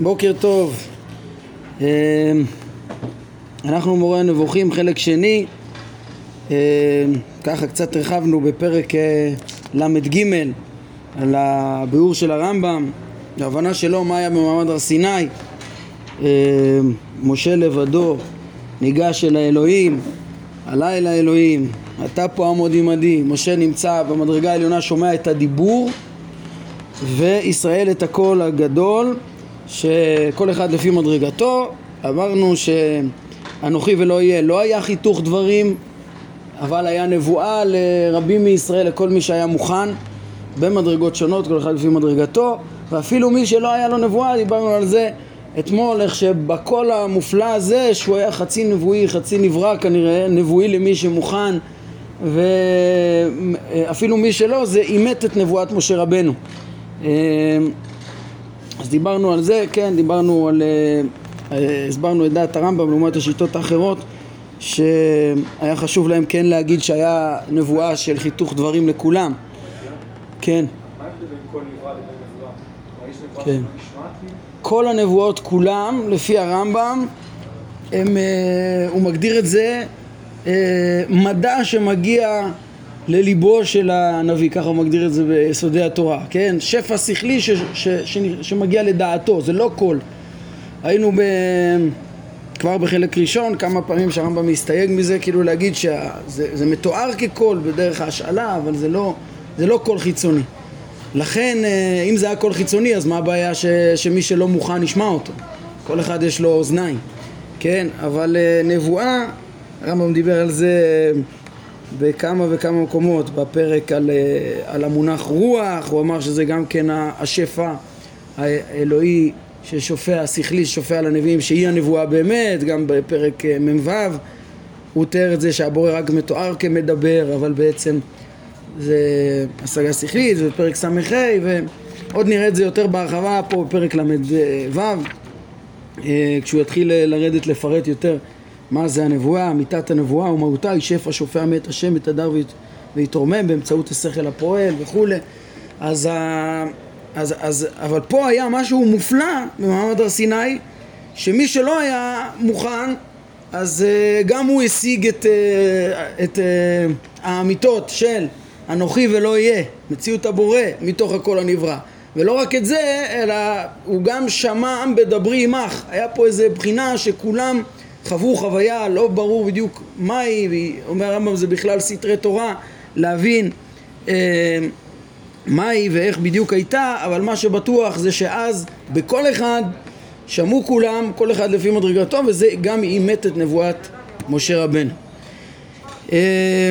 בוקר טוב. אמ, אנחנו מורה נבוכים חלק שני. אמ, ככה קצת הרחבנו בפרק אה, ל"ג על הביאור של הרמב"ם, ההבנה שלו מה היה במעמד הר סיני. אמ, משה לבדו ניגש אל האלוהים, עלה אל האלוהים, אתה פה עמוד עמדי. משה נמצא במדרגה העליונה, שומע את הדיבור וישראל את הקול הגדול שכל אחד לפי מדרגתו. אמרנו שאנוכי ולא יהיה לא היה חיתוך דברים אבל היה נבואה לרבים מישראל לכל מי שהיה מוכן במדרגות שונות כל אחד לפי מדרגתו. ואפילו מי שלא היה לו נבואה דיברנו על זה אתמול איך שבקול המופלא הזה שהוא היה חצי נבואי חצי נברא כנראה נבואי למי שמוכן ואפילו מי שלא זה אימת את נבואת משה רבנו אז דיברנו על זה, כן, דיברנו על, אה, אה, הסברנו את דעת הרמב"ם לעומת השיטות האחרות שהיה חשוב להם כן להגיד שהיה נבואה של חיתוך דברים לכולם, כן. כן. כל הנבואות כולם, לפי הרמב"ם, הם, אה, הוא מגדיר את זה מדע שמגיע לליבו של הנביא, ככה הוא מגדיר את זה ביסודי התורה, כן? שפע שכלי ש, ש, ש, שמגיע לדעתו, זה לא קול. היינו ב... כבר בחלק ראשון כמה פעמים שהרמב"ם מסתייג מזה, כאילו להגיד שזה מתואר כקול בדרך ההשאלה, אבל זה לא, זה לא קול חיצוני. לכן, אה, אם זה היה קול חיצוני, אז מה הבעיה ש, שמי שלא מוכן ישמע אותו? כל אחד יש לו אוזניים, כן? אבל אה, נבואה, הרמב"ם דיבר על זה בכמה וכמה מקומות בפרק על, אה, על המונח רוח, הוא אמר שזה גם כן השפע האלוהי ששופע, השכלי ששופע על הנביאים שהיא הנבואה באמת, גם בפרק אה, מ"ו. הוא תיאר את זה שהבורא רק מתואר כמדבר, אבל בעצם זה השגה שכלית, ובפרק ס"ה, ועוד נראה את זה יותר בהרחבה פה בפרק ל"ו, אה, כשהוא יתחיל לרדת לפרט יותר מה זה הנבואה, אמיתת הנבואה ומהותה היא שפע שופע מאת השם את הדר ויתרומם באמצעות השכל הפועל וכולי. אז, אז, אז, אבל פה היה משהו מופלא במעמד הר סיני שמי שלא היה מוכן אז אה, גם הוא השיג את, אה, את אה, האמיתות של אנוכי ולא יהיה, מציאות הבורא מתוך הכל הנברא. ולא רק את זה, אלא הוא גם שמע עם בדברי עמך היה פה איזה בחינה שכולם חוו חוויה, לא ברור בדיוק מהי, ואומר הרמב"ם זה בכלל סתרי תורה, להבין אה, מהי ואיך בדיוק הייתה, אבל מה שבטוח זה שאז בכל אחד שמעו כולם, כל אחד לפי מדרגתו, וזה גם אימת את נבואת משה רבנו. אה,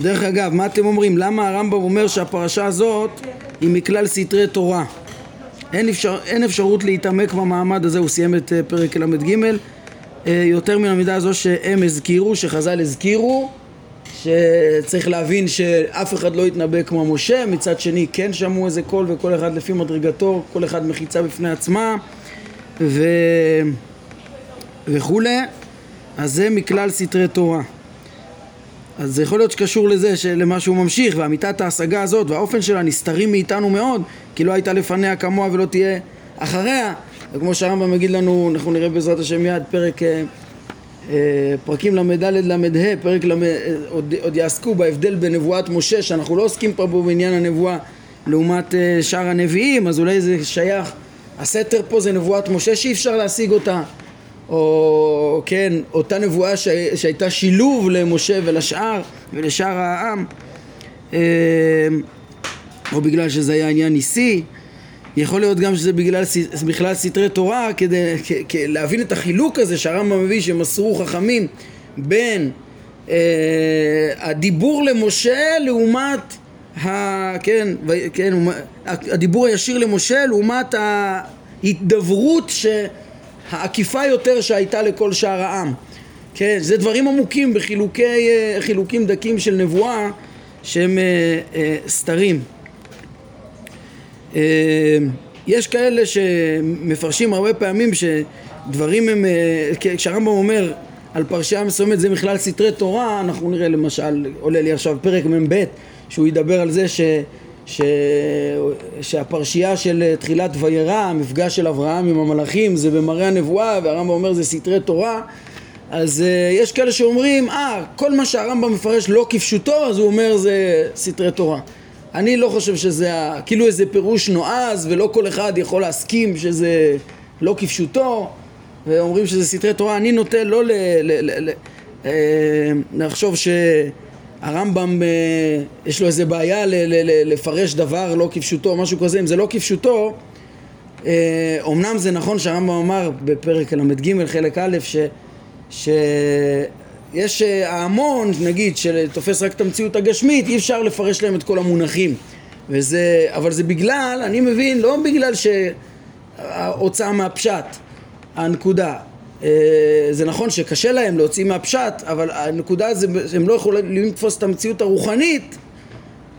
דרך אגב, מה אתם אומרים? למה הרמב"ם אומר שהפרשה הזאת היא מכלל סתרי תורה? אין, אפשר, אין אפשרות להתעמק במעמד הזה, הוא סיים את אה, פרק ל"ג יותר מן המידה הזו שהם הזכירו, שחז"ל הזכירו שצריך להבין שאף אחד לא יתנבא כמו משה, מצד שני כן שמעו איזה קול וכל אחד לפי מדרגתו, כל אחד מחיצה בפני עצמה ו... וכולי, אז זה מכלל סתרי תורה. אז זה יכול להיות שקשור לזה, למה שהוא ממשיך, ואמיתת ההשגה הזאת והאופן שלה נסתרים מאיתנו מאוד, כי לא הייתה לפניה כמוה ולא תהיה אחריה, וכמו שהרמב"ם יגיד לנו, אנחנו נראה בעזרת השם מיד פרק אה, אה, פרקים ל"ד ל"ה, פרק ל"ד, עוד, עוד יעסקו בהבדל בין נבואת משה, שאנחנו לא עוסקים פה בעניין הנבואה לעומת אה, שאר הנביאים, אז אולי זה שייך, הסתר פה זה נבואת משה שאי אפשר להשיג אותה, או כן, אותה נבואה שהייתה שילוב למשה ולשאר ולשאר העם, או בגלל שזה היה עניין ניסי יכול להיות גם שזה בגלל, בכלל סתרי תורה, כדי להבין את החילוק הזה שהרמב"ם מביא שמסרו חכמים בין אה, הדיבור למשה לעומת ה, כן, ו, כן, הדיבור הישיר למשה לעומת ההידברות העקיפה יותר שהייתה לכל שאר העם. כן, זה דברים עמוקים בחילוקים אה, דקים של נבואה שהם אה, אה, סתרים. אה, יש כאלה שמפרשים הרבה פעמים שדברים הם, אה, כשהרמב"ם אומר על פרשייה מסוימת זה בכלל סתרי תורה, אנחנו נראה למשל, עולה לי עכשיו פרק מ"ב שהוא ידבר על זה ש, ש... שהפרשייה של תחילת וירא, המפגש של אברהם עם המלאכים זה במראה הנבואה והרמב"ם אומר זה סתרי תורה אז uh, יש כאלה שאומרים, אה, ah, כל מה שהרמב"ם מפרש לא כפשוטו אז הוא אומר זה סתרי תורה אני לא חושב שזה כאילו איזה פירוש נועז ולא כל אחד יכול להסכים שזה לא כפשוטו ואומרים שזה סתרי תורה, אני נוטה לא ל... ל, ל, ל אה, לחשוב שהרמב"ם אה, יש לו איזה בעיה ל, ל, ל, לפרש דבר לא כפשוטו, משהו כזה, אם זה לא כפשוטו אה, אומנם זה נכון שהרמב"ם אמר בפרק ל"ג חלק א' ש, שיש ההמון נגיד שתופס רק את המציאות הגשמית אי אפשר לפרש להם את כל המונחים וזה, אבל זה בגלל, אני מבין, לא בגלל שההוצאה מהפשט הנקודה. אה, זה נכון שקשה להם להוציא מהפשט, אבל הנקודה זה, הם לא יכולים לתפוס את המציאות הרוחנית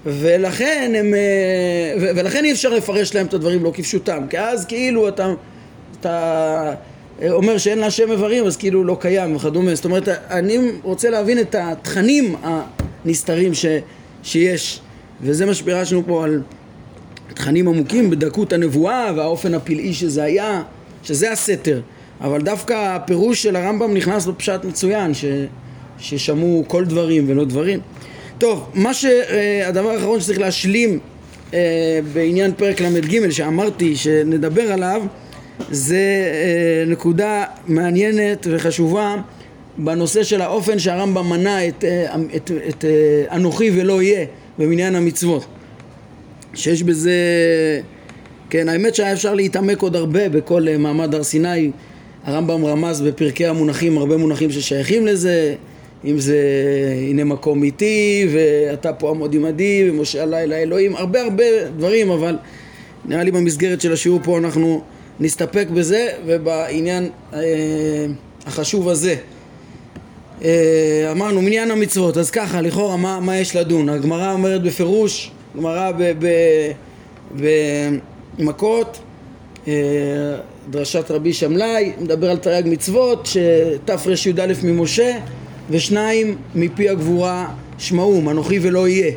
ולכן הם, אה, ולכן אי אפשר לפרש להם את הדברים לא כפשוטם, כי אז כאילו אתה, אתה אומר שאין להשם איברים אז כאילו לא קיים וכדומה, זאת אומרת אני רוצה להבין את התכנים הנסתרים ש, שיש. וזה מה שפירשנו פה על תכנים עמוקים בדקות הנבואה והאופן הפלאי שזה היה שזה הסתר, אבל דווקא הפירוש של הרמב"ם נכנס לפשט מצוין, ש, ששמעו כל דברים ולא דברים. טוב, מה שהדבר האחרון שצריך להשלים אה, בעניין פרק ל"ג שאמרתי שנדבר עליו זה אה, נקודה מעניינת וחשובה בנושא של האופן שהרמב"ם מנה את, אה, את, את אנוכי ולא יהיה במניין המצוות שיש בזה כן, האמת שהיה אפשר להתעמק עוד הרבה בכל מעמד הר סיני. הרמב"ם רמז בפרקי המונחים הרבה מונחים ששייכים לזה, אם זה הנה מקום איתי, ואתה פה עמוד עמדי, ומשה עלי לאלוהים, הרבה הרבה דברים, אבל נראה לי במסגרת של השיעור פה אנחנו נסתפק בזה ובעניין אה, החשוב הזה. אה, אמרנו מניין המצוות, אז ככה, לכאורה מה, מה יש לדון? הגמרא אומרת בפירוש, גמרא ב... ב, ב מכות, אה, דרשת רבי שמלאי, מדבר על תרי"ג מצוות, שתרי"א ממשה ושניים מפי הגבורה שמעום, אנוכי ולא יהיה.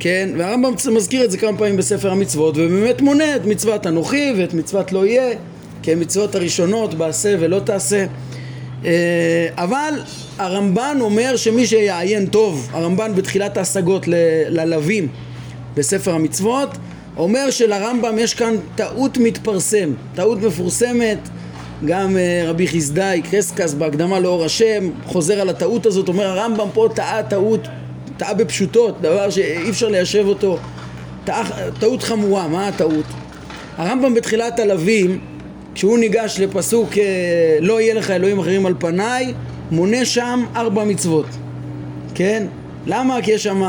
כן? והרמב"ם מזכיר את זה כמה פעמים בספר המצוות, ובאמת מונה את מצוות אנוכי ואת מצוות לא יהיה, כמצוות הראשונות, בעשה ולא תעשה. אה, אבל הרמב"ן אומר שמי שיעיין טוב, הרמב"ן בתחילת ההשגות ללווים בספר המצוות, אומר שלרמב"ם יש כאן טעות מתפרסם, טעות מפורסמת, גם uh, רבי חסדאי קרסקס בהקדמה לאור השם חוזר על הטעות הזאת, אומר הרמב"ם פה טעה טעות, טעה בפשוטות, דבר שאי אפשר ליישב אותו, טעה, טעות חמורה, מה הטעות? הרמב"ם בתחילת הלווים, כשהוא ניגש לפסוק uh, לא יהיה לך אלוהים אחרים על פניי, מונה שם ארבע מצוות, כן? למה? כי יש שם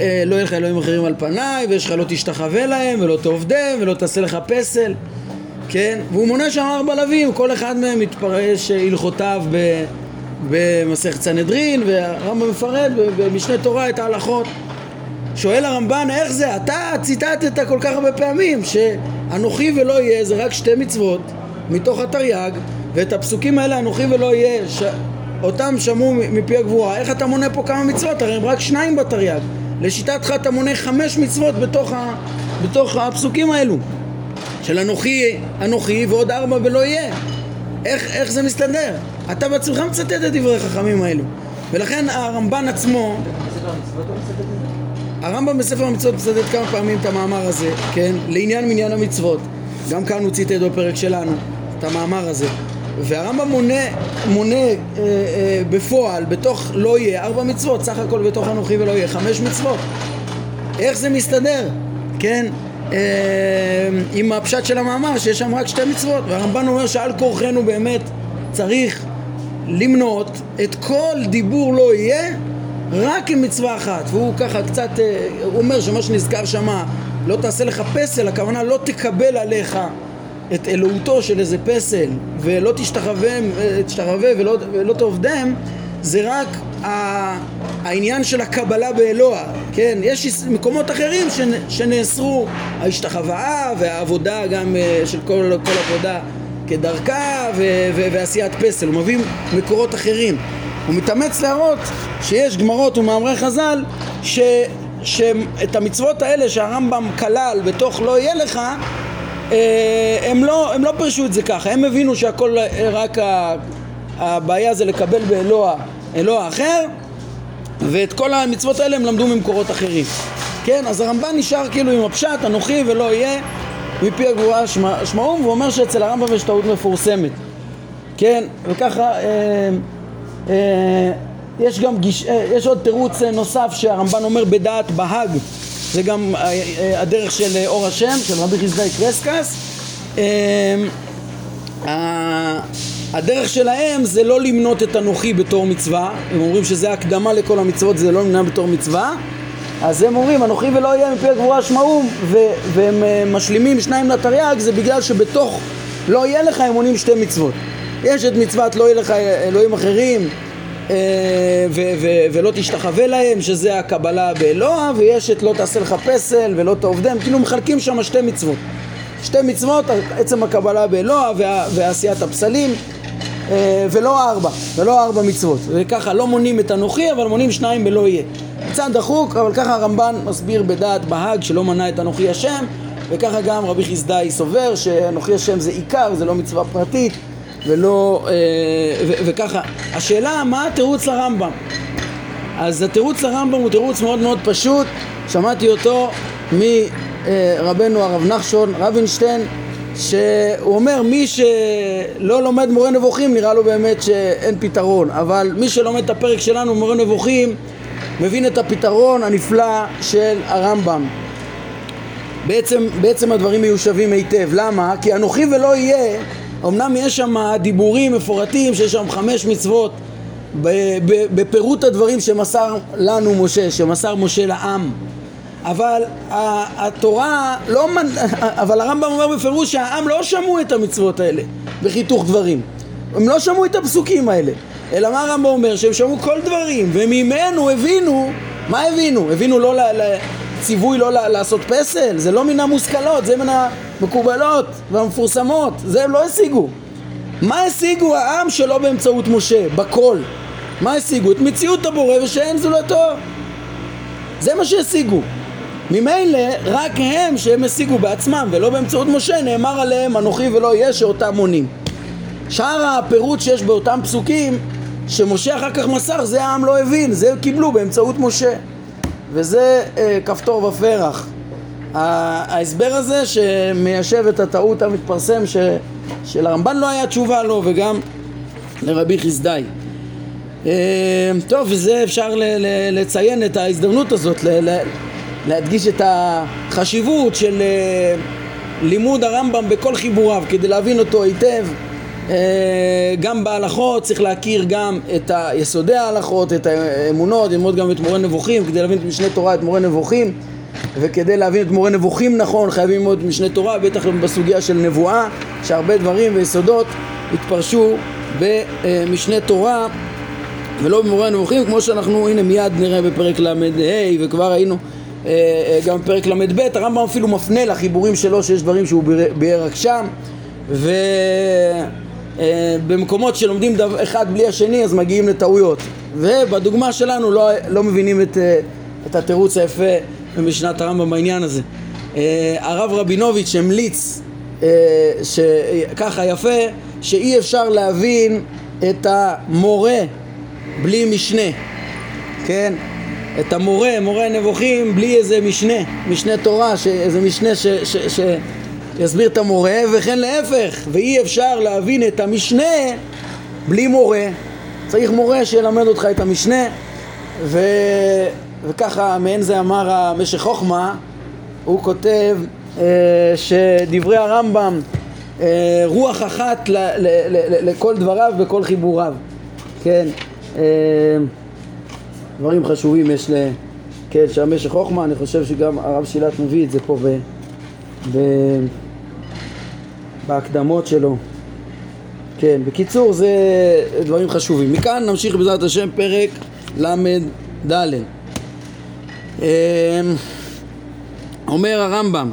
אה, לא יהיה לך אלוהים אחרים על פניי, ויש לך לא תשתחווה להם, ולא תעובדם, ולא תעשה לך פסל, כן? והוא מונה שם ארבע לווים, כל אחד מהם מתפרש הלכותיו במסכת סנהדרין, והרמב"ם מפרט במשנה תורה את ההלכות. שואל הרמב"ן, איך זה? אתה ציטטת כל כך הרבה פעמים שאנוכי ולא יהיה זה רק שתי מצוות מתוך התרי"ג, ואת הפסוקים האלה אנוכי ולא יהיה, ש... אותם שמעו מפי הגבורה. איך אתה מונה פה כמה מצוות? הרי הם רק שניים בתרי"ג. לשיטתך אתה מונה חמש מצוות בתוך, ה, בתוך הפסוקים האלו של אנוכי, אנוכי ועוד ארבע ולא יהיה איך, איך זה מסתדר? אתה בעצמך מצטט את דברי החכמים האלו ולכן הרמב"ן עצמו הרמב"ם בספר המצוות מצטט כמה פעמים את המאמר הזה, כן? לעניין מניין המצוות גם כאן הוא ציטט בפרק שלנו את המאמר הזה והרמב"ם מונה, מונה אה, אה, בפועל, בתוך לא יהיה, ארבע מצוות, סך הכל בתוך אנוכי ולא יהיה, חמש מצוות. איך זה מסתדר, כן? אה, עם הפשט של המאמר, שיש שם רק שתי מצוות, והרמב"ן אומר שעל כורחנו באמת צריך למנות את כל דיבור לא יהיה רק עם מצווה אחת, והוא ככה קצת, אה, אומר שמה שנזכר שמה לא תעשה לך פסל, הכוונה לא תקבל עליך את אלוהותו של איזה פסל ולא תשתחווה, תשתחווה ולא, ולא תעובדם זה רק העניין של הקבלה באלוה, כן? יש מקומות אחרים שנאסרו. ההשתחוואה והעבודה גם אה, של כל, כל עבודה כדרכה ו- ו- ועשיית פסל, הוא מביא מקורות אחרים. הוא מתאמץ להראות שיש גמרות ומאמרי חז"ל ש... שאת המצוות האלה שהרמב"ם כלל בתוך לא יהיה לך אה, הם לא, הם לא פרשו את זה ככה, הם הבינו שהכל רק הבעיה זה לקבל באלוה אלוה אחר ואת כל המצוות האלה הם למדו ממקורות אחרים. כן, אז הרמב"ן נשאר כאילו עם הפשט, אנוכי ולא יהיה מפי הגבורה שמעום, והוא אומר שאצל הרמב"ם יש טעות מפורסמת. כן, וככה אה, אה, יש גם גיש, אה, יש עוד תירוץ נוסף שהרמב"ן אומר בדעת בהאג. זה גם אה, אה, הדרך של אה, אור השם, של רבי חסדאי קרסקס. הדרך שלהם זה לא למנות את אנוכי בתור מצווה, הם אומרים שזה הקדמה לכל המצוות, זה לא למנה בתור מצווה אז הם אומרים אנוכי ולא יהיה מפי הגבורה שמעום והם משלימים שניים לתרי"ג זה בגלל שבתוך לא יהיה לך הם עונים שתי מצוות יש את מצוות לא יהיה לך אלוהים אחרים אה, ולא תשתחווה להם, שזה הקבלה באלוה, ויש את לא תעשה לך פסל ולא תעובדם, כאילו מחלקים שם שתי מצוות. שתי מצוות, עצם הקבלה באלוה ועשיית הפסלים, אה, ולא ארבע, ולא ארבע מצוות. וככה לא מונים את אנוכי, אבל מונים שניים בלא יהיה. קצת דחוק, אבל ככה הרמב"ן מסביר בדעת בהאג שלא מנה את אנוכי השם, וככה גם רבי חסדאי סובר שאנוכי השם זה עיקר, זה לא מצווה פרטית. ולא... אה, ו, וככה. השאלה, מה התירוץ לרמב"ם? אז התירוץ לרמב"ם הוא תירוץ מאוד מאוד פשוט, שמעתי אותו מרבנו הרב נחשון רבינשטיין, שהוא אומר מי שלא לומד מורה נבוכים נראה לו באמת שאין פתרון, אבל מי שלומד את הפרק שלנו מורה נבוכים מבין את הפתרון הנפלא של הרמב"ם. בעצם, בעצם הדברים מיושבים היטב. למה? כי אנוכי ולא יהיה אמנם יש שם דיבורים מפורטים שיש שם חמש מצוות בפירוט הדברים שמסר לנו משה, שמסר משה לעם אבל התורה לא, אבל הרמב"ם אומר בפירוש שהעם לא שמעו את המצוות האלה בחיתוך דברים הם לא שמעו את הפסוקים האלה אלא מה הרמב"ם אומר? שהם שמעו כל דברים וממנו הבינו מה הבינו? הבינו לא ציווי לא לעשות פסל? זה לא מן המושכלות, זה מן המקובלות והמפורסמות, זה הם לא השיגו. מה השיגו העם שלא באמצעות משה? בכל. מה השיגו? את מציאות הבורא ושאין זולתו. זה מה שהשיגו. ממילא רק הם שהם השיגו בעצמם ולא באמצעות משה נאמר עליהם אנוכי ולא יהיה שאותם מונים. שאר הפירוט שיש באותם פסוקים שמשה אחר כך מסר זה העם לא הבין, זה קיבלו באמצעות משה. וזה אה, כפתור ופרח. ההסבר הזה שמיישב את הטעות המתפרסם ש, שלרמב"ן לא היה תשובה לו וגם לרבי חסדאי. אה, טוב, וזה אפשר ל, ל, לציין את ההזדמנות הזאת, ל, ל, להדגיש את החשיבות של אה, לימוד הרמב"ם בכל חיבוריו כדי להבין אותו היטב גם בהלכות צריך להכיר גם את יסודי ההלכות, את האמונות, ללמוד גם את מורה נבוכים כדי להבין את משנה תורה, את מורה נבוכים. וכדי להבין את מורה נבוכים נכון חייבים ללמוד את משנה תורה, בטח בסוגיה של נבואה שהרבה דברים ויסודות התפרשו במשנה תורה ולא במורה נבוכים כמו שאנחנו הנה מיד נראה בפרק ל"ה וכבר היינו אה, אה, גם בפרק ל"ב הרמב"ם אפילו מפנה לחיבורים שלו שיש דברים שהוא ביאר רק שם ו... אה, במקומות שלומדים אחד בלי השני אז מגיעים לטעויות. ובדוגמה שלנו לא, לא מבינים את, אה, את התירוץ היפה במשנת הרמב"ם בעניין הזה. אה, הרב רבינוביץ' המליץ ככה יפה שאי אפשר להבין את המורה בלי משנה. כן? את המורה, מורה נבוכים בלי איזה משנה, משנה תורה, איזה משנה ש, ש, ש, יסביר את המורה, וכן להפך, ואי אפשר להבין את המשנה בלי מורה. צריך מורה שילמד אותך את המשנה, ו... וככה מעין זה אמר המשך חוכמה, הוא כותב אה, שדברי הרמב"ם אה, רוח אחת ל, ל, ל, לכל דבריו בכל חיבוריו, כן, אה, דברים חשובים יש ל... כן, שהמשך חוכמה, אני חושב שגם הרב שילת מביא את זה פה ב... ב... בהקדמות שלו. כן, בקיצור זה דברים חשובים. מכאן נמשיך בעזרת השם פרק ל"ד. אמ, אומר הרמב"ם,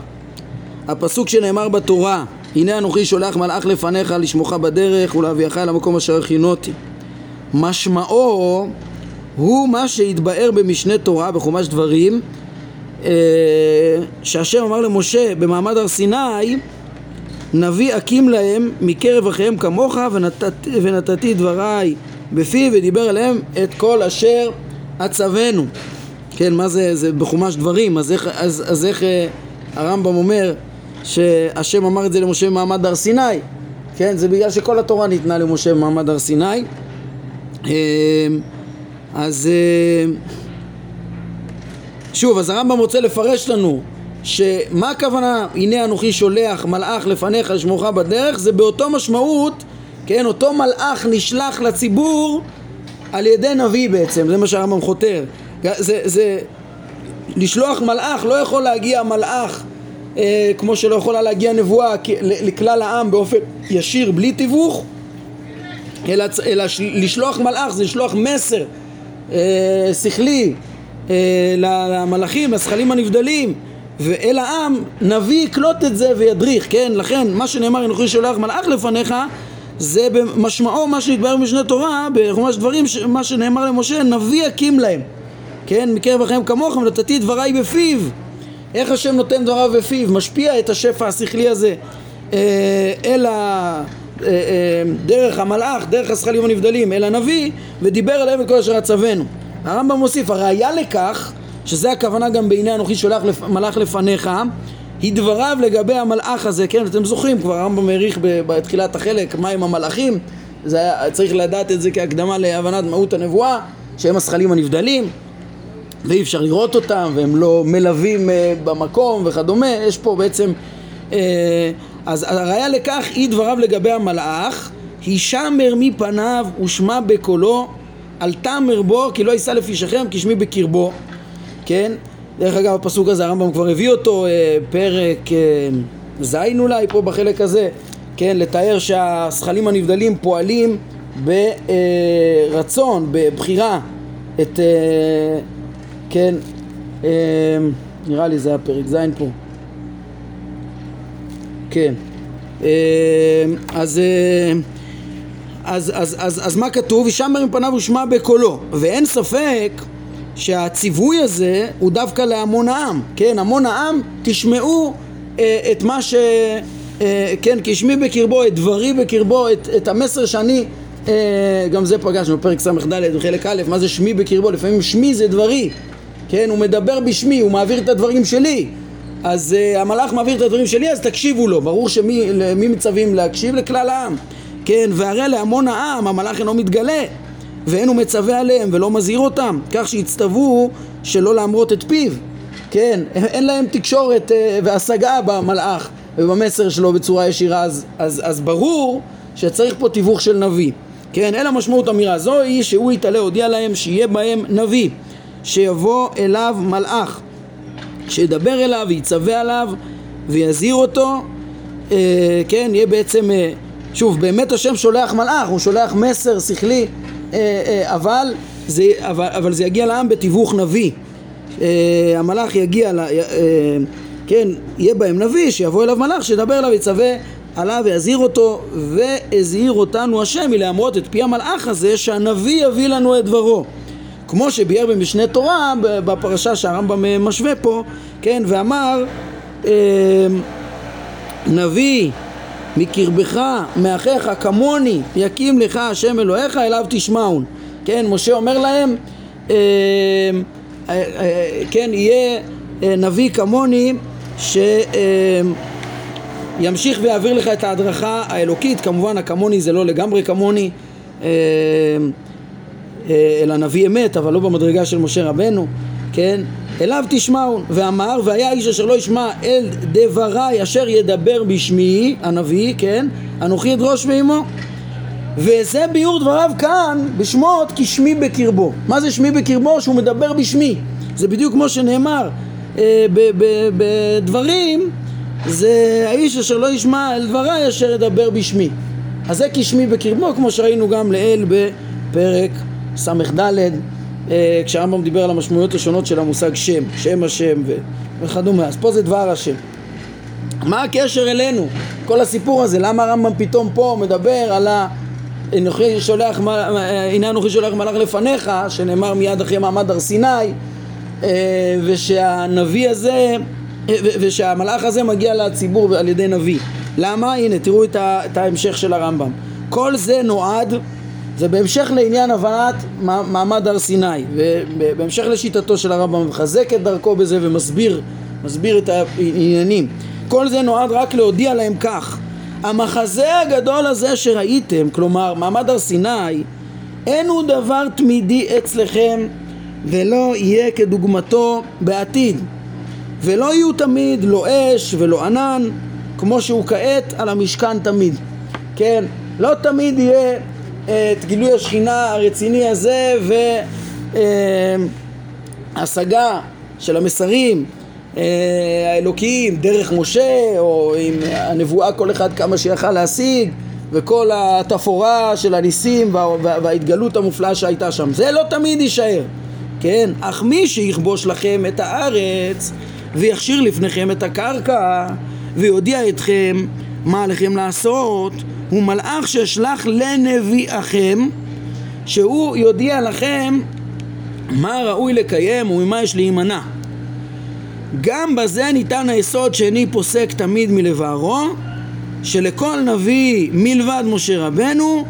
הפסוק שנאמר בתורה, הנה אנוכי שולח מלאך לפניך לשמוך בדרך ולהביאך אל המקום אשר הכינותי. משמעו הוא מה שהתבאר במשנה תורה בחומש דברים שהשם אמר למשה במעמד הר סיני נביא אקים להם מקרב אחיהם כמוך ונתת, ונתתי דבריי בפי ודיבר עליהם את כל אשר עצבנו כן, מה זה, זה בחומש דברים, אז איך, אז, אז איך אה, הרמב"ם אומר שהשם אמר את זה למשה במעמד הר סיני? כן, זה בגלל שכל התורה ניתנה למשה במעמד הר סיני. אה, אז אה, שוב, אז הרמב"ם רוצה לפרש לנו שמה הכוונה? הנה אנוכי שולח מלאך לפניך לשמורך בדרך זה באותו משמעות כן אותו מלאך נשלח לציבור על ידי נביא בעצם זה מה שהרמב"ם חותר. זה, זה לשלוח מלאך לא יכול להגיע מלאך אה, כמו שלא יכולה להגיע נבואה לכלל העם באופן ישיר בלי תיווך אלא, אלא לשלוח מלאך זה לשלוח מסר אה, שכלי אה, למלאכים, הזכלים הנבדלים ואל העם נביא יקלוט את זה וידריך, כן? לכן מה שנאמר אנוכי שולח מלאך לפניך זה במשמעו מה שהתברר במשנה תורה בחומש דברים מה שנאמר למשה נביא יקים להם כן? מקרב החיים כמוכם נתתי דבריי בפיו איך השם נותן דבריו בפיו משפיע את השפע השכלי הזה אה, אל ה... אה, אה, דרך המלאך, דרך הזכלים הנבדלים אל הנביא ודיבר עליהם את כל אשר עצבנו הרמב"ם מוסיף הראיה לכך שזה הכוונה גם בעיני אנוכי שולח לפ... מלאך לפניך היא דבריו לגבי המלאך הזה, כן, אתם זוכרים, כבר הרמב"ם העריך בתחילת החלק מה עם המלאכים, זה היה, צריך לדעת את זה כהקדמה להבנת מהות הנבואה, שהם הזכלים הנבדלים ואי אפשר לראות אותם והם לא מלווים uh, במקום וכדומה, יש פה בעצם, uh, אז הראיה לכך היא דבריו לגבי המלאך, הישמר מפניו ושמע בקולו אל תמר בו כי לא יישא לפי שכם כי שמי בקרבו כן? דרך אגב הפסוק הזה הרמב"ם כבר הביא אותו אה, פרק אה, ז' אולי פה בחלק הזה כן? לתאר שהשכלים הנבדלים פועלים ברצון, בבחירה את אה, כן אה, נראה לי זה הפרק ז' פה כן אה, אז אה, אז, אז, אז, אז מה כתוב? ישמר מפניו ושמע בקולו ואין ספק שהציווי הזה הוא דווקא להמון העם, כן, המון העם תשמעו אה, את מה ש... אה, כן, כי שמי בקרבו, את דברי בקרבו, את, את המסר שאני, אה, גם זה פגשנו בפרק ס"ד בחלק א', מה זה שמי בקרבו, לפעמים שמי זה דברי, כן, הוא מדבר בשמי, הוא מעביר את הדברים שלי, אז uh, המלאך מעביר את הדברים שלי, אז תקשיבו לו, ברור שמי מצווים להקשיב? לכלל העם, כן, והרי להמון העם המלאך אינו מתגלה ואין הוא מצווה עליהם ולא מזהיר אותם, כך שיצטוו שלא להמרות את פיו. כן, אין להם תקשורת אה, והשגה במלאך ובמסר שלו בצורה ישירה, אז, אז, אז ברור שצריך פה תיווך של נביא. כן, אלא משמעות אמירה זו היא שהוא יתעלה, הודיע להם שיהיה בהם נביא, שיבוא אליו מלאך, שידבר אליו ויצווה עליו ויזהיר אותו, אה, כן, יהיה בעצם, אה, שוב, באמת השם שולח מלאך, הוא שולח מסר שכלי אבל זה, אבל, אבל זה יגיע לעם בתיווך נביא. אה, המלאך יגיע, לה, כן, יהיה בהם נביא, שיבוא אליו מלאך, שידבר אליו, יצווה עליו ויזהיר אותו, והזהיר אותנו השם מלהמרות את פי המלאך הזה, שהנביא יביא לנו את דברו. כמו שביאר במשנה תורה, בפרשה שהרמב"ם משווה פה, כן, ואמר, נביא מקרבך, מאחיך, כמוני, יקים לך השם אלוהיך, אליו תשמעון. כן, משה אומר להם, אה, אה, אה, כן, יהיה אה, נביא כמוני שימשיך אה, ויעביר לך את ההדרכה האלוקית, כמובן הכמוני זה לא לגמרי כמוני, אה, אלא נביא אמת, אבל לא במדרגה של משה רבנו, כן? אליו תשמעו, ואמר, והיה איש אשר לא ישמע אל דבריי אשר ידבר בשמי, הנביא, כן? אנוכי אדרוש ועמו. וזה ביור דבריו כאן בשמות כי שמי בקרבו. מה זה שמי בקרבו? שהוא מדבר בשמי. זה בדיוק כמו שנאמר אה, בדברים, זה האיש אשר לא ישמע אל דבריי אשר ידבר בשמי. אז זה כי שמי בקרבו, כמו שראינו גם לעיל בפרק ס"ד. אה, כשהרמב"ם דיבר על המשמעויות השונות של המושג שם, שם השם ו... וכדומה, אז פה זה דבר השם. מה הקשר אלינו? כל הסיפור הזה, למה הרמב"ם פתאום פה מדבר על ה... שולח, הנה אנוכי שולח מלאך לפניך, שנאמר מיד אחרי מעמד הר סיני, ושהנביא הזה, ושהמלאך הזה מגיע לציבור על ידי נביא. למה? הנה, תראו את ההמשך של הרמב"ם. כל זה נועד, זה בהמשך לעניין הבנת מעמד הר סיני, ובהמשך לשיטתו של הרמב"ם, מחזק את דרכו בזה ומסביר מסביר את העניינים. כל זה נועד רק להודיע להם כך: המחזה הגדול הזה שראיתם, כלומר מעמד הר סיני, אין הוא דבר תמידי אצלכם ולא יהיה כדוגמתו בעתיד. ולא יהיו תמיד לא אש ולא ענן כמו שהוא כעת על המשכן תמיד. כן, לא תמיד יהיה את גילוי השכינה הרציני הזה והשגה אה, של המסרים אה, האלוקיים דרך משה או עם הנבואה כל אחד כמה שיכל להשיג וכל התפאורה של הניסים וההתגלות המופלאה שהייתה שם. זה לא תמיד יישאר כן? אך מי שיכבוש לכם את הארץ ויכשיר לפניכם את הקרקע ויודיע אתכם מה עליכם לעשות הוא מלאך שאשלח לנביאכם שהוא יודיע לכם מה ראוי לקיים וממה יש להימנע. גם בזה ניתן היסוד שאיני פוסק תמיד מלבערו שלכל נביא מלבד משה רבנו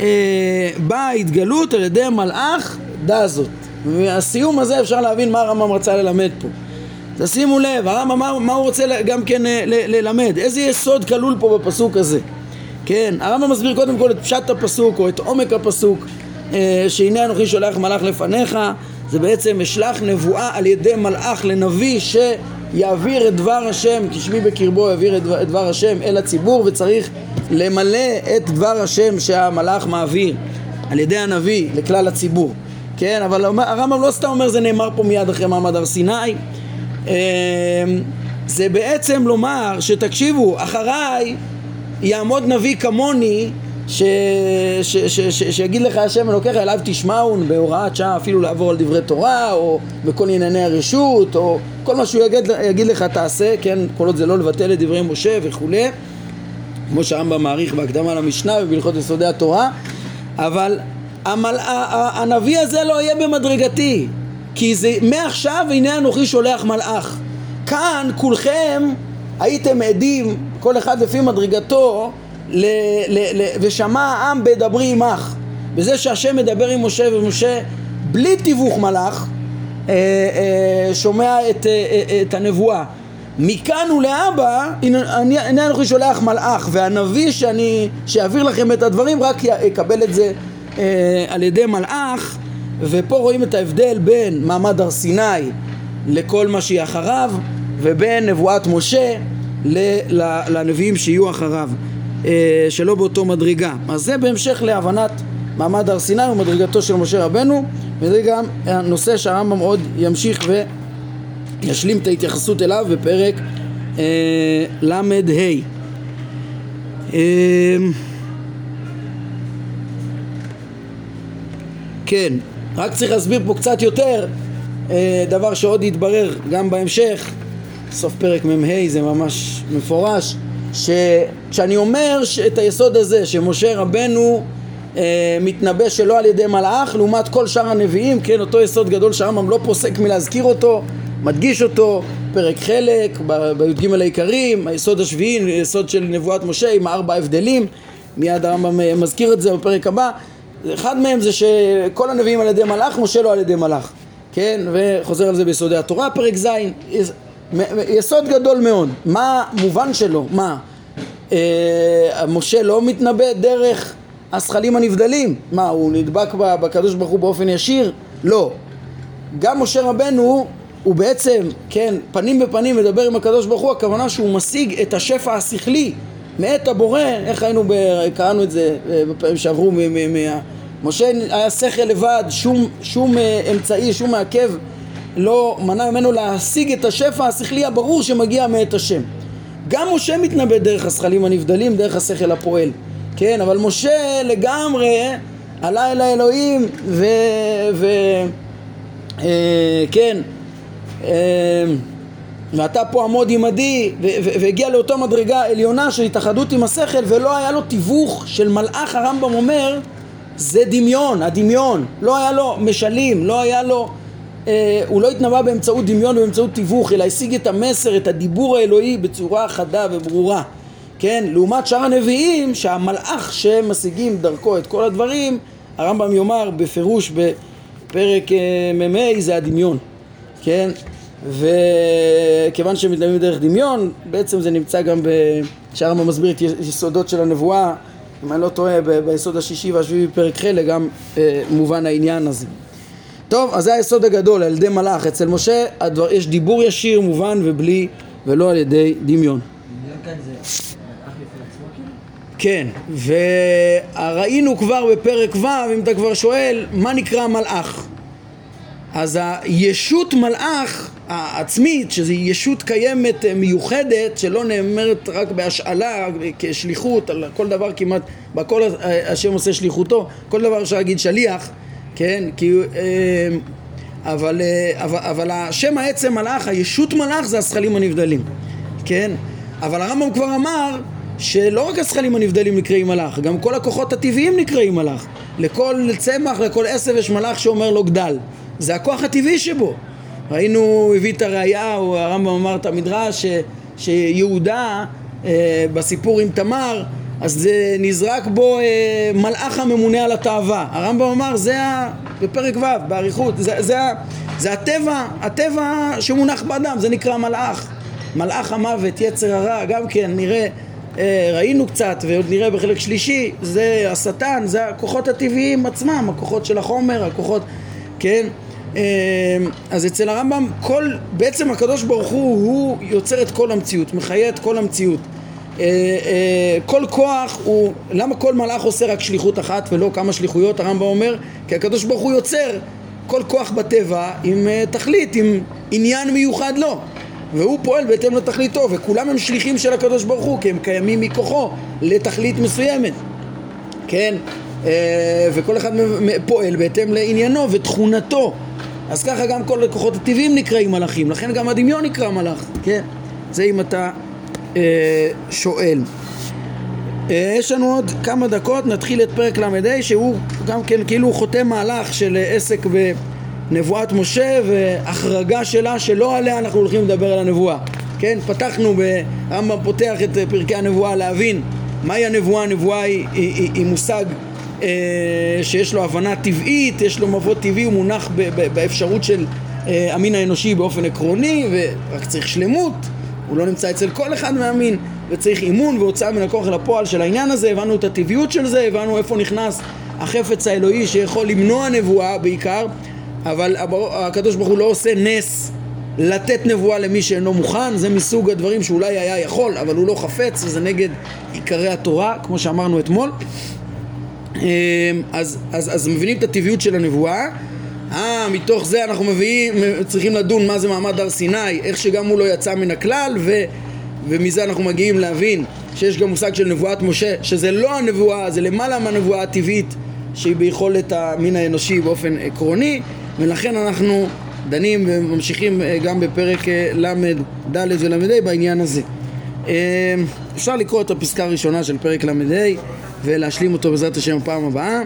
אה, באה ההתגלות על ידי מלאך דע זאת. והסיום הזה אפשר להבין מה הרמב"ם רצה ללמד פה. תשימו לב, הרמב"ם מה, מה הוא רוצה גם כן ל, ל, ללמד? איזה יסוד כלול פה בפסוק הזה כן, הרמב"ם מסביר קודם כל את פשט הפסוק או את עומק הפסוק אה, שהנה אנוכי שולח מלאך לפניך. זה בעצם אשלח נבואה על ידי מלאך לנביא שיעביר את דבר השם, כשמי בקרבו יעביר את דבר, את דבר השם אל הציבור וצריך למלא את דבר השם שהמלאך מעביר על ידי הנביא לכלל הציבור. כן, אבל הרמב"ם לא סתם אומר זה נאמר פה מיד אחרי מעמד הר סיני. אמ, זה בעצם לומר שתקשיבו, אחריי יעמוד נביא כמוני ש, ש, ש, ש, שיגיד לך השם אלוקיך אליו תשמעון בהוראת שעה אפילו לעבור על דברי תורה או בכל ענייני הרשות או כל מה שהוא יגיד, יגיד לך תעשה כן כל עוד זה לא לבטל את דברי משה וכולי כמו שהרמב"ם מעריך בהקדמה למשנה ובהלכות יסודי התורה. אבל המל... הנביא הזה לא יהיה במדרגתי כי זה מעכשיו הנה אנוכי שולח מלאך. כאן כולכם הייתם עדים כל אחד לפי מדרגתו ל, ל, ל, ושמע העם בדברי עמך. בזה שהשם מדבר עם משה ומשה בלי תיווך מלאך אה, אה, שומע את, אה, את הנבואה. מכאן ולהבא הנה אנוכי שולח מלאך והנביא שאני, שיעביר לכם את הדברים רק יקבל את זה על ידי מלאך. ופה רואים את ההבדל בין מעמד הר סיני לכל מה שיהיה אחריו ובין נבואת משה לנביאים שיהיו אחריו אה, שלא באותו מדרגה. אז זה בהמשך להבנת מעמד הר סיני ומדרגתו של משה רבנו, וזה גם הנושא שהרמב"ם עוד ימשיך וישלים את ההתייחסות אליו בפרק אה, ל"ה. אה, כן, רק צריך להסביר פה קצת יותר אה, דבר שעוד יתברר גם בהמשך, סוף פרק מ"ה זה ממש מפורש שכשאני אומר את היסוד הזה שמשה רבנו אה, מתנבא שלא על ידי מלאך לעומת כל שאר הנביאים, כן, אותו יסוד גדול שהרמב"ם לא פוסק מלהזכיר אותו, מדגיש אותו, פרק חלק, בי"ג העיקרים, היסוד השביעי, יסוד של נבואת משה עם ארבע הבדלים, מיד הרמב"ם אה, מזכיר את זה בפרק הבא, אחד מהם זה שכל הנביאים על ידי מלאך, משה לא על ידי מלאך, כן, וחוזר על זה ביסודי התורה, פרק ז', יסוד גדול מאוד. מה מובן שלו? מה? אה, משה לא מתנבא דרך הזכלים הנבדלים? מה, הוא נדבק בקדוש ברוך הוא באופן ישיר? לא. גם משה רבנו הוא בעצם, כן, פנים בפנים מדבר עם הקדוש ברוך הוא, הכוונה שהוא משיג את השפע השכלי מאת הבורא, איך היינו, ב... קראנו את זה אה, בפעמים שעברו, מ... מ... מ... משה היה שכל לבד, שום, שום אה, אמצעי, שום מעכב לא מנע ממנו להשיג את השפע השכלי הברור שמגיע מאת השם. גם משה מתנבא דרך הזכלים הנבדלים, דרך השכל הפועל, כן? אבל משה לגמרי עלה אל האלוהים ו... ו... אה, כן, אה, ואתה פה עמוד עמדי והגיע לאותו מדרגה עליונה של התאחדות עם השכל ולא היה לו תיווך של מלאך הרמב"ם אומר זה דמיון, הדמיון, לא היה לו משלים, לא היה לו אה, הוא לא התנבא באמצעות דמיון ובאמצעות תיווך, אלא השיג את המסר, את הדיבור האלוהי בצורה חדה וברורה. כן? לעומת שאר הנביאים, שהמלאך שמשיגים דרכו את כל הדברים, הרמב"ם יאמר בפירוש בפרק אה, מ"ה זה הדמיון, כן? וכיוון שהם מתנהלים דרך דמיון, בעצם זה נמצא גם שהרמב"ם מסביר את יסודות של הנבואה, אם אני לא טועה, ביסוד השישי והשביעי בפרק חלק, גם אה, מובן העניין הזה. טוב, אז זה היסוד הגדול, על ידי מלאך. אצל משה הדבר, יש דיבור ישיר, מובן ובלי, ולא על ידי דמיון. כן, וראינו כבר בפרק ו', אם אתה כבר שואל, מה נקרא מלאך? אז הישות מלאך העצמית, שזו ישות קיימת אה, מיוחדת, שלא נאמרת רק בהשאלה, כשליחות, על כל דבר כמעט, בכל השם עושה שליחותו, כל דבר אפשר להגיד שליח, כן? כי, אה, אבל, אה, אבל, אבל השם העצם מלאך, הישות מלאך זה הזכלים הנבדלים, כן? אבל הרמב"ם כבר אמר שלא רק הזכלים הנבדלים נקראים מלאך, גם כל הכוחות הטבעיים נקראים מלאך. לכל צמח, לכל עשב יש מלאך שאומר לו גדל. זה הכוח הטבעי שבו. ראינו, הוא הביא את הראייה, הרמב"ם אמר את המדרש, ש, שיהודה אה, בסיפור עם תמר, אז זה נזרק בו אה, מלאך הממונה על התאווה. הרמב"ם אמר, זה ה... בפרק ו', באריכות, זה, זה, זה הטבע, הטבע שמונח באדם, זה נקרא מלאך. מלאך המוות, יצר הרע, גם כן, נראה אה, ראינו קצת ועוד נראה בחלק שלישי, זה השטן, זה הכוחות הטבעיים עצמם, הכוחות של החומר, הכוחות, כן? אה, אז אצל הרמב"ם כל, בעצם הקדוש ברוך הוא, הוא יוצר את כל המציאות, מחיה את כל המציאות. אה, כל כוח הוא, למה כל מלאך עושה רק שליחות אחת ולא כמה שליחויות? הרמב"ם אומר, כי הקדוש ברוך הוא יוצר כל כוח בטבע עם תכלית, עם עניין מיוחד לו. והוא פועל בהתאם לתכליתו, וכולם הם שליחים של הקדוש ברוך הוא, כי הם קיימים מכוחו לתכלית מסוימת, כן? אה, וכל אחד פועל בהתאם לעניינו ותכונתו. אז ככה גם כל הכוחות הטבעיים נקראים מלאכים, לכן גם הדמיון נקרא מלאך, כן? זה אם אתה אה, שואל. אה, יש לנו עוד כמה דקות, נתחיל את פרק ל"ה שהוא גם כן כאילו חותם מהלך של עסק ב... נבואת משה והחרגה שלה שלא עליה אנחנו הולכים לדבר על הנבואה. כן, פתחנו, הרמב"ם פותח את פרקי הנבואה להבין מהי הנבואה, הנבואה היא, היא, היא, היא מושג אה, שיש לו הבנה טבעית, יש לו מבוא טבעי, הוא מונח ב, ב, באפשרות של אה, המין האנושי באופן עקרוני ורק צריך שלמות, הוא לא נמצא אצל כל אחד מהמין וצריך אימון והוצאה מן הכוח אל הפועל של העניין הזה, הבנו את הטבעיות של זה, הבנו איפה נכנס החפץ האלוהי שיכול למנוע נבואה בעיקר אבל הקדוש ברוך הוא לא עושה נס לתת נבואה למי שאינו מוכן, זה מסוג הדברים שאולי היה יכול, אבל הוא לא חפץ, זה נגד עיקרי התורה, כמו שאמרנו אתמול. אמ, אז, אז, אז מבינים את הטבעיות של הנבואה. אה, מתוך זה אנחנו מביאים, צריכים לדון מה זה מעמד הר סיני, איך שגם הוא לא יצא מן הכלל, ו, ומזה אנחנו מגיעים להבין שיש גם מושג של נבואת משה, שזה לא הנבואה, זה למעלה מהנבואה הטבעית שהיא ביכולת המין האנושי באופן עקרוני. ולכן אנחנו דנים וממשיכים אה, גם בפרק אה, ל"ד ול"ה בעניין הזה. אה, אפשר לקרוא את הפסקה הראשונה של פרק ל"ה ולהשלים אותו בעזרת השם בפעם הבאה.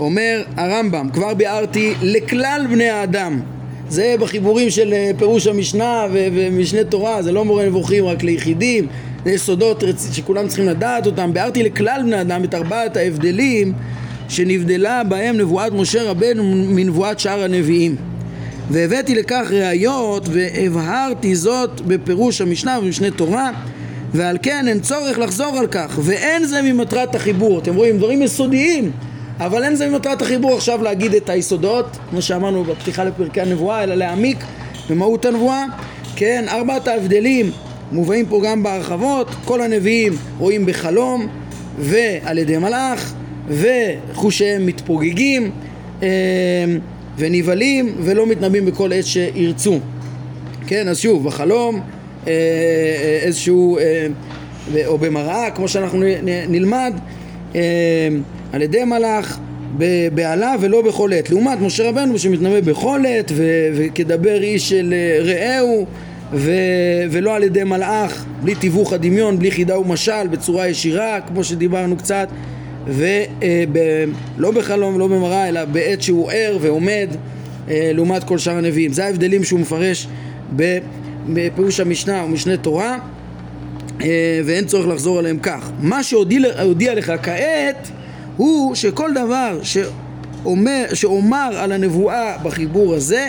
אומר הרמב"ם, כבר ביארתי לכלל בני האדם זה בחיבורים של פירוש המשנה ומשנה תורה, זה לא מורה נבוכים רק ליחידים, זה יסודות שכולם צריכים לדעת אותם. ביארתי לכלל בני האדם את ארבעת ההבדלים שנבדלה בהם נבואת משה רבנו מנבואת שאר הנביאים. והבאתי לכך ראיות והבהרתי זאת בפירוש המשנה ובמשנה תורה ועל כן אין צורך לחזור על כך ואין זה ממטרת החיבור אתם רואים דברים יסודיים אבל אין זה ממטרת החיבור עכשיו להגיד את היסודות כמו שאמרנו בפתיחה לפרקי הנבואה אלא להעמיק במהות הנבואה כן ארבעת ההבדלים מובאים פה גם בהרחבות כל הנביאים רואים בחלום ועל ידי מלאך וחושיהם מתפוגגים אה, ונבהלים ולא מתנבאים בכל עת שירצו. כן, אז שוב, בחלום אה, אה, איזשהו, או במראה, כמו שאנחנו נלמד, על ידי מלאך, בעלה ולא בכל עת. לעומת משה רבנו שמתנבא בכל עת וכדבר איש של רעהו ו, ולא על ידי מלאך, בלי תיווך הדמיון, בלי חידה ומשל, בצורה ישירה, כמו שדיברנו קצת. ולא בחלום ולא במראה, אלא בעת שהוא ער ועומד אה, לעומת כל שאר הנביאים. זה ההבדלים שהוא מפרש בפירוש המשנה ומשנה תורה, אה, ואין צורך לחזור עליהם כך. מה שהודיע לך כעת הוא שכל דבר שאומר, שאומר על הנבואה בחיבור הזה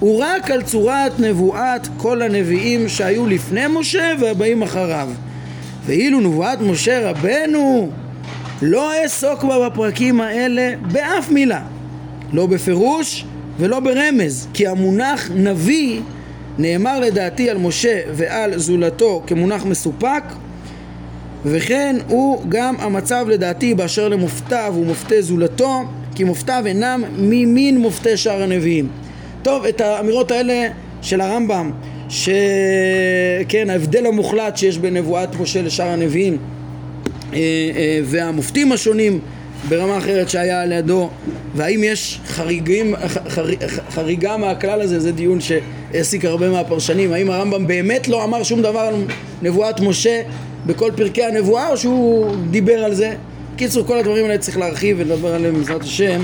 הוא רק על צורת נבואת כל הנביאים שהיו לפני משה והבאים אחריו. ואילו נבואת משה רבנו לא אעסוק בה בפרקים האלה באף מילה, לא בפירוש ולא ברמז, כי המונח נביא נאמר לדעתי על משה ועל זולתו כמונח מסופק וכן הוא גם המצב לדעתי באשר למופתיו ומופתי זולתו כי מופתיו אינם ממין מופתי שאר הנביאים. טוב, את האמירות האלה של הרמב"ם שכן ההבדל המוחלט שיש בין נבואת משה לשאר הנביאים אה, אה, והמופתים השונים ברמה אחרת שהיה לידו. והאם יש חריגים, חר, חריגה מהכלל הזה? זה דיון שהעסיק הרבה מהפרשנים. האם הרמב"ם באמת לא אמר שום דבר על נבואת משה בכל פרקי הנבואה או שהוא דיבר על זה? קיצור כל הדברים האלה צריך להרחיב ולדבר עליהם בעזרת השם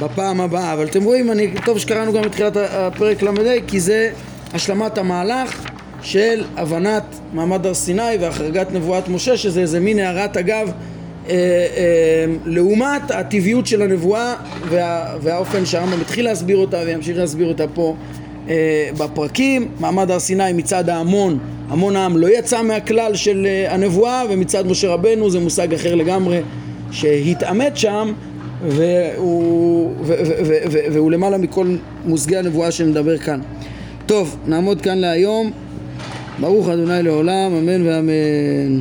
בפעם הבאה. אבל אתם רואים אני טוב שקראנו גם את תחילת הפרק ל"ה כי זה השלמת המהלך של הבנת מעמד הר סיני והחרגת נבואת משה שזה איזה מין הערת אגב לעומת הטבעיות של הנבואה וה, והאופן שהרמב"ם התחיל להסביר אותה וימשיך להסביר אותה פה אה, בפרקים. מעמד הר סיני מצד ההמון. המון העם לא יצא מהכלל של אה, הנבואה ומצד משה רבנו זה מושג אחר לגמרי שהתעמת שם והוא, ו, ו, ו, ו, והוא למעלה מכל מושגי הנבואה שנדבר כאן. טוב, נעמוד כאן להיום. ברוך אדוני לעולם, אמן ואמן